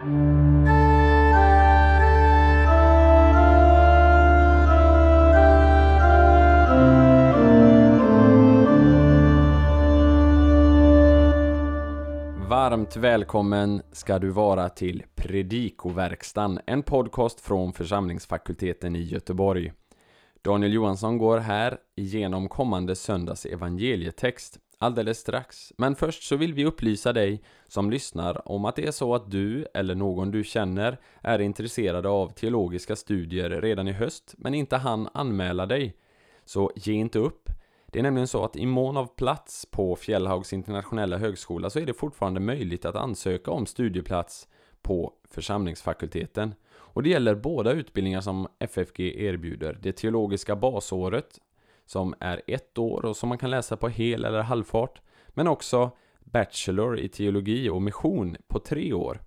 Varmt välkommen ska du vara till Predikoverkstan, en podcast från församlingsfakulteten i Göteborg. Daniel Johansson går här igenom kommande söndags evangelietext alldeles strax. Men först så vill vi upplysa dig som lyssnar om att det är så att du eller någon du känner är intresserade av teologiska studier redan i höst men inte hann anmäla dig. Så ge inte upp. Det är nämligen så att i mån av plats på Fjällhaugs internationella högskola så är det fortfarande möjligt att ansöka om studieplats på församlingsfakulteten. Och det gäller båda utbildningar som FFG erbjuder. Det teologiska basåret som är ett år och som man kan läsa på hel eller halvfart. Men också Bachelor i teologi och mission på tre år.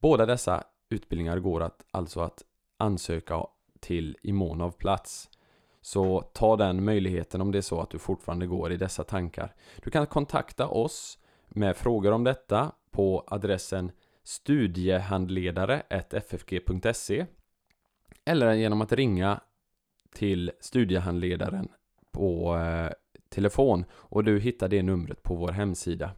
Båda dessa utbildningar går att, alltså att ansöka till i mån av plats. Så ta den möjligheten om det är så att du fortfarande går i dessa tankar. Du kan kontakta oss med frågor om detta på adressen studiehandledare ffg.se eller genom att ringa till studiehandledaren på eh, telefon och du hittar det numret på vår hemsida.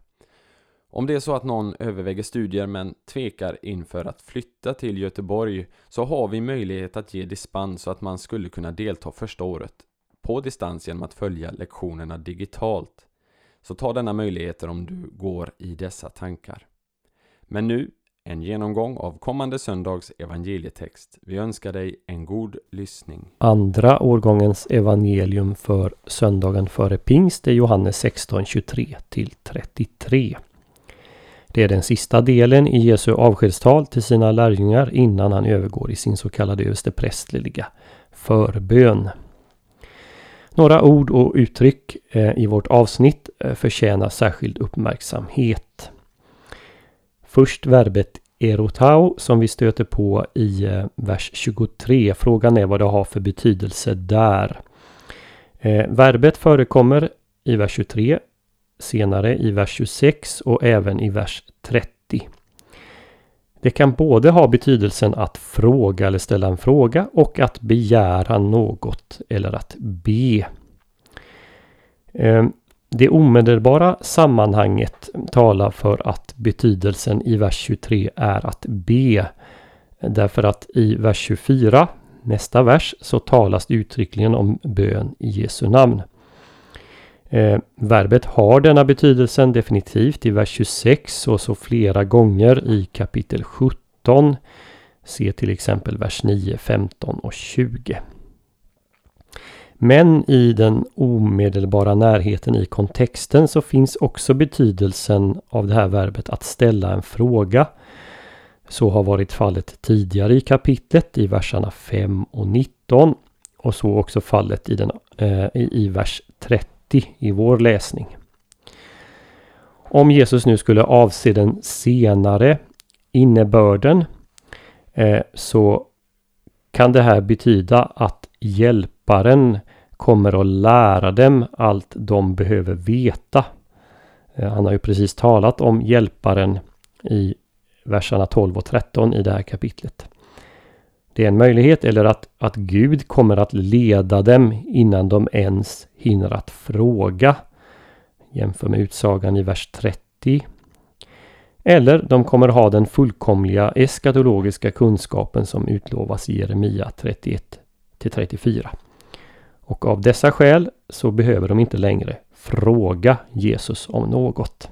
Om det är så att någon överväger studier men tvekar inför att flytta till Göteborg så har vi möjlighet att ge dispens så att man skulle kunna delta första året på distans genom att följa lektionerna digitalt. Så ta denna möjligheter om du går i dessa tankar. Men nu en genomgång av kommande söndags evangelietext. Vi önskar dig en god lyssning. Andra årgångens evangelium för söndagen före pingst är Johannes 16, 23 till 33. Det är den sista delen i Jesu avskedstal till sina lärjungar innan han övergår i sin så kallade översteprästliga förbön. Några ord och uttryck eh, i vårt avsnitt eh, förtjänar särskild uppmärksamhet. Först verbet erotau som vi stöter på i eh, vers 23. Frågan är vad det har för betydelse där. Eh, verbet förekommer i vers 23, senare i vers 26 och även i vers 30. Det kan både ha betydelsen att fråga eller ställa en fråga och att begära något eller att be. Eh, det omedelbara sammanhanget talar för att betydelsen i vers 23 är att be. Därför att i vers 24, nästa vers, så talas det uttryckligen om bön i Jesu namn. Eh, verbet har denna betydelsen definitivt i vers 26 och så flera gånger i kapitel 17. Se till exempel vers 9, 15 och 20. Men i den omedelbara närheten i kontexten så finns också betydelsen av det här verbet att ställa en fråga. Så har varit fallet tidigare i kapitlet i verserna 5 och 19 och så också fallet i, den, eh, i vers 30 i vår läsning. Om Jesus nu skulle avse den senare innebörden eh, så kan det här betyda att hjälparen kommer att lära dem allt de behöver veta. Eh, han har ju precis talat om hjälparen i verserna 12 och 13 i det här kapitlet. Det är en möjlighet eller att, att Gud kommer att leda dem innan de ens hinner att fråga. Jämför med utsagan i vers 30. Eller de kommer ha den fullkomliga eskatologiska kunskapen som utlovas i Jeremia 31 till 34. Och av dessa skäl så behöver de inte längre fråga Jesus om något.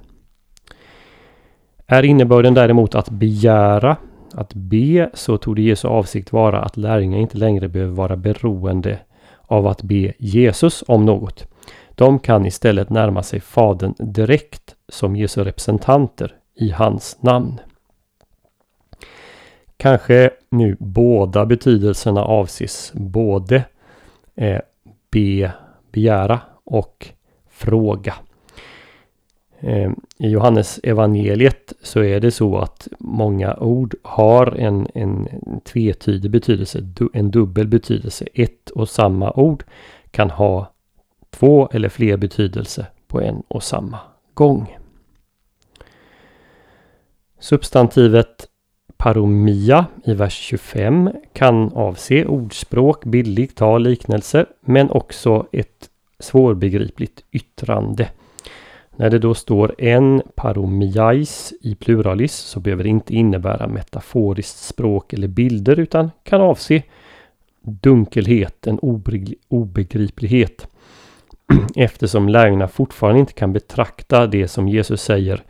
Är innebörden däremot att begära, att be, så tog det Jesu avsikt vara att lärjungar inte längre behöver vara beroende av att be Jesus om något. De kan istället närma sig Fadern direkt som Jesu representanter i hans namn. Kanske nu båda betydelserna avses både eh, be, begära och fråga. Eh, I Johannes evangeliet så är det så att många ord har en, en tvetydig betydelse, en dubbel betydelse. Ett och samma ord kan ha två eller fler betydelser på en och samma gång. Substantivet paromia i vers 25 kan avse ordspråk, bildligt tal, liknelser men också ett svårbegripligt yttrande. När det då står en paromiais i pluralis så behöver det inte innebära metaforiskt språk eller bilder utan kan avse dunkelhet, en obegriplighet. Eftersom lärjungarna fortfarande inte kan betrakta det som Jesus säger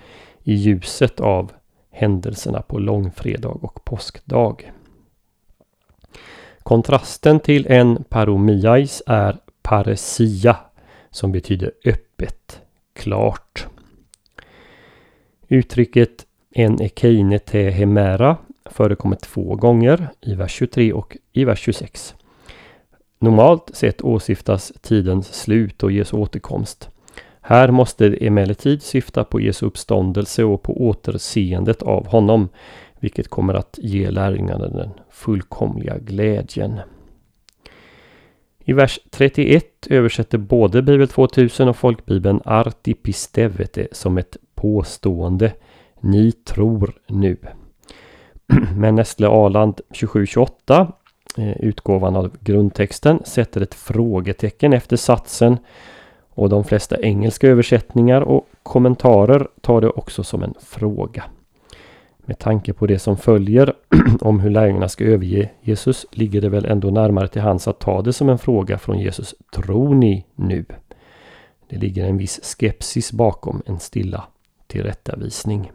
i ljuset av händelserna på långfredag och påskdag. Kontrasten till en paromiais är paresia som betyder öppet, klart. Uttrycket en ekeine te hemera förekommer två gånger i vers 23 och i vers 26. Normalt sett åsyftas tidens slut och Jesu återkomst. Här måste det emellertid syfta på Jesu uppståndelse och på återseendet av honom, vilket kommer att ge lärjungarna den fullkomliga glädjen. I vers 31 översätter både Bibel 2000 och Folkbibeln artipistevete som ett påstående. Ni tror nu. Men Nestle Aland 2728 eh, utgåvan av grundtexten sätter ett frågetecken efter satsen och de flesta engelska översättningar och kommentarer tar det också som en fråga. Med tanke på det som följer om hur lärjungarna ska överge Jesus ligger det väl ändå närmare till hands att ta det som en fråga från Jesus. Tror ni nu? Det ligger en viss skepsis bakom en stilla tillrättavisning.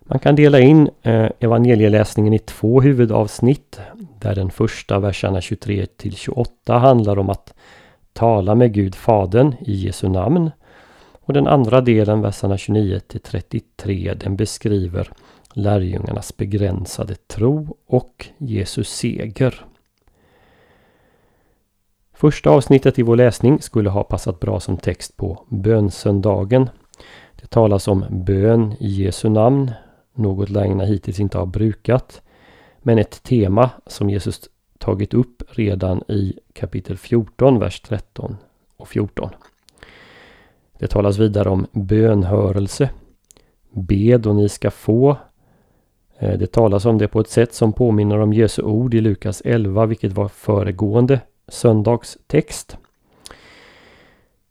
Man kan dela in eh, evangelieläsningen i två huvudavsnitt. Där den första verserna 23 till 28 handlar om att tala med Gud Fadern i Jesu namn. Och den andra delen, verserna 29 till 33, den beskriver lärjungarnas begränsade tro och Jesus seger. Första avsnittet i vår läsning skulle ha passat bra som text på bönsöndagen. Det talas om bön i Jesu namn, något lärjungarna hittills inte har brukat. Men ett tema som Jesus tagit upp redan i kapitel 14, vers 13 och 14. Det talas vidare om bönhörelse. Bed och ni ska få. Eh, det talas om det på ett sätt som påminner om Jesu ord i Lukas 11, vilket var föregående söndags text.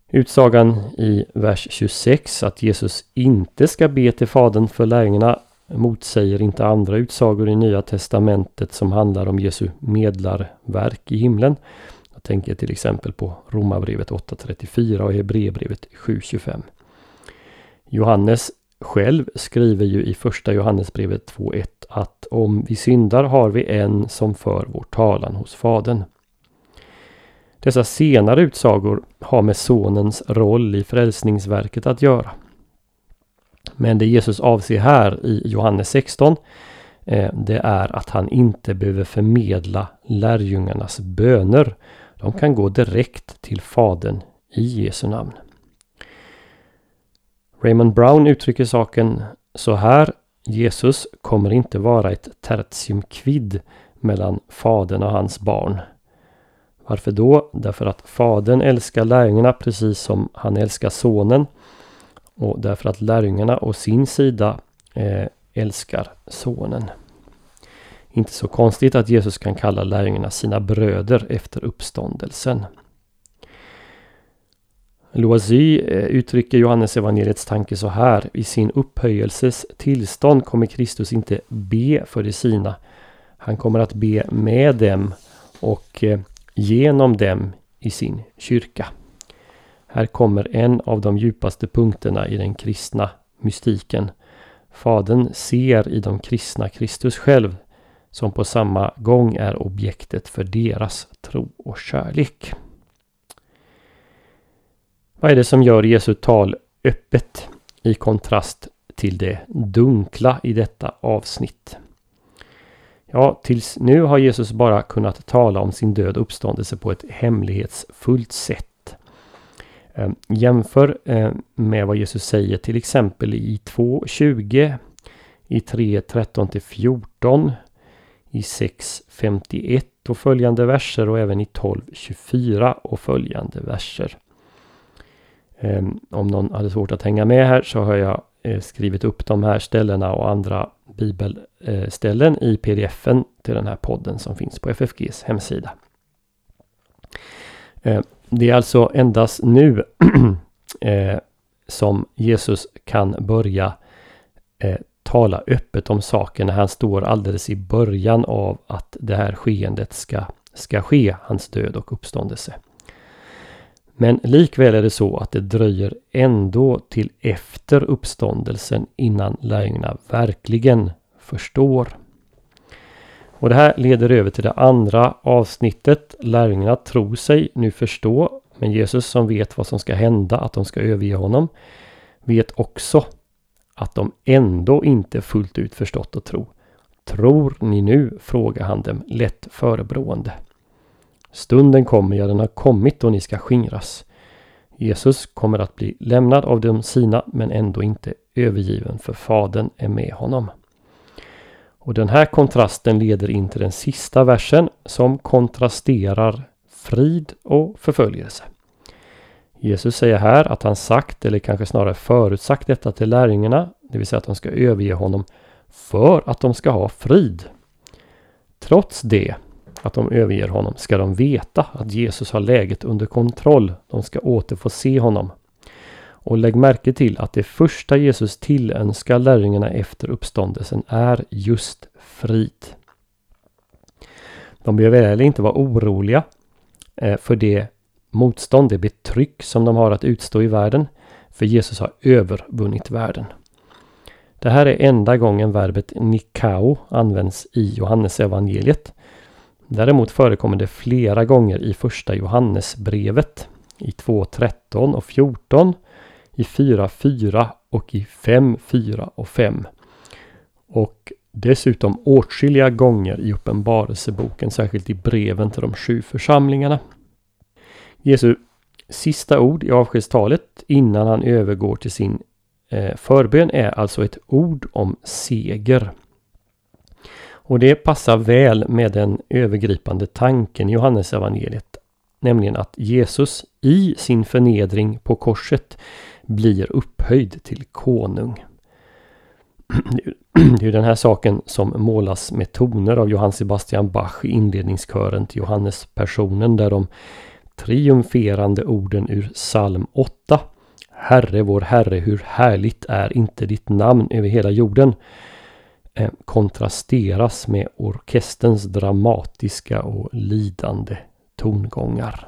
Utsagan i vers 26 att Jesus inte ska be till Fadern för lärjungarna motsäger inte andra utsagor i Nya Testamentet som handlar om Jesu medlarverk i himlen. Jag tänker till exempel på Romarbrevet 8.34 och Hebreerbrevet 7.25. Johannes själv skriver ju i första Johannesbrevet 2.1 att om vi syndar har vi en som för vår talan hos Fadern. Dessa senare utsagor har med Sonens roll i frälsningsverket att göra. Men det Jesus avser här i Johannes 16 eh, det är att han inte behöver förmedla lärjungarnas böner. De kan gå direkt till Fadern i Jesu namn. Raymond Brown uttrycker saken så här. Jesus kommer inte vara ett tertium quid mellan Fadern och hans barn. Varför då? Därför att Fadern älskar lärjungarna precis som han älskar Sonen. Och därför att lärjungarna å sin sida eh, älskar Sonen. Inte så konstigt att Jesus kan kalla lärjungarna sina bröder efter uppståndelsen. Loisy eh, uttrycker Johannes evangeliets tanke så här. I sin upphöjelses tillstånd kommer Kristus inte be för de sina. Han kommer att be med dem och eh, genom dem i sin kyrka. Här kommer en av de djupaste punkterna i den kristna mystiken. Fadern ser i de kristna Kristus själv som på samma gång är objektet för deras tro och kärlek. Vad är det som gör Jesu tal öppet i kontrast till det dunkla i detta avsnitt? Ja, tills nu har Jesus bara kunnat tala om sin död och uppståndelse på ett hemlighetsfullt sätt. Eh, jämför eh, med vad Jesus säger till exempel i 2.20, i 3.13-14, i 6.51 och följande verser och även i 12.24 och följande verser. Eh, om någon hade svårt att hänga med här så har jag skrivit upp de här ställena och andra bibelställen i pdfen till den här podden som finns på FFGs hemsida. Det är alltså endast nu eh, som Jesus kan börja eh, tala öppet om saken när han står alldeles i början av att det här skeendet ska, ska ske, hans död och uppståndelse. Men likväl är det så att det dröjer ändå till efter uppståndelsen innan lärjungarna verkligen förstår. Och det här leder över till det andra avsnittet. Lärjungarna tror sig nu förstå, men Jesus som vet vad som ska hända, att de ska överge honom, vet också att de ändå inte fullt ut förstått och tro. Tror ni nu? frågar han dem lätt förebrående. Stunden kommer, ja den har kommit då ni ska skingras. Jesus kommer att bli lämnad av de sina men ändå inte övergiven för Fadern är med honom. Och den här kontrasten leder in till den sista versen som kontrasterar frid och förföljelse. Jesus säger här att han sagt, eller kanske snarare förutsagt detta till lärjungarna, det vill säga att de ska överge honom för att de ska ha frid. Trots det att de överger honom ska de veta att Jesus har läget under kontroll. De ska åter få se honom. Och lägg märke till att det första Jesus tillönskar lärjungarna efter uppståndelsen är just frid. De behöver heller inte vara oroliga eh, för det motstånd, det betryck som de har att utstå i världen. För Jesus har övervunnit världen. Det här är enda gången verbet nikao används i Johannes evangeliet. Däremot förekommer det flera gånger i första Johannesbrevet. I 2.13 och 14. I 4.4 och i 5.4 och 5. Och dessutom åtskilliga gånger i Uppenbarelseboken, särskilt i breven till de sju församlingarna. Jesu sista ord i avskedstalet innan han övergår till sin eh, förbön är alltså ett ord om seger. Och det passar väl med den övergripande tanken i Johannes evangeliet, Nämligen att Jesus i sin förnedring på korset blir upphöjd till konung. Det är den här saken som målas med toner av Johann Sebastian Bach i inledningskören till Johannespersonen där de triumferande orden ur psalm 8 Herre vår Herre, hur härligt är inte ditt namn över hela jorden eh, kontrasteras med orkesterns dramatiska och lidande tongångar.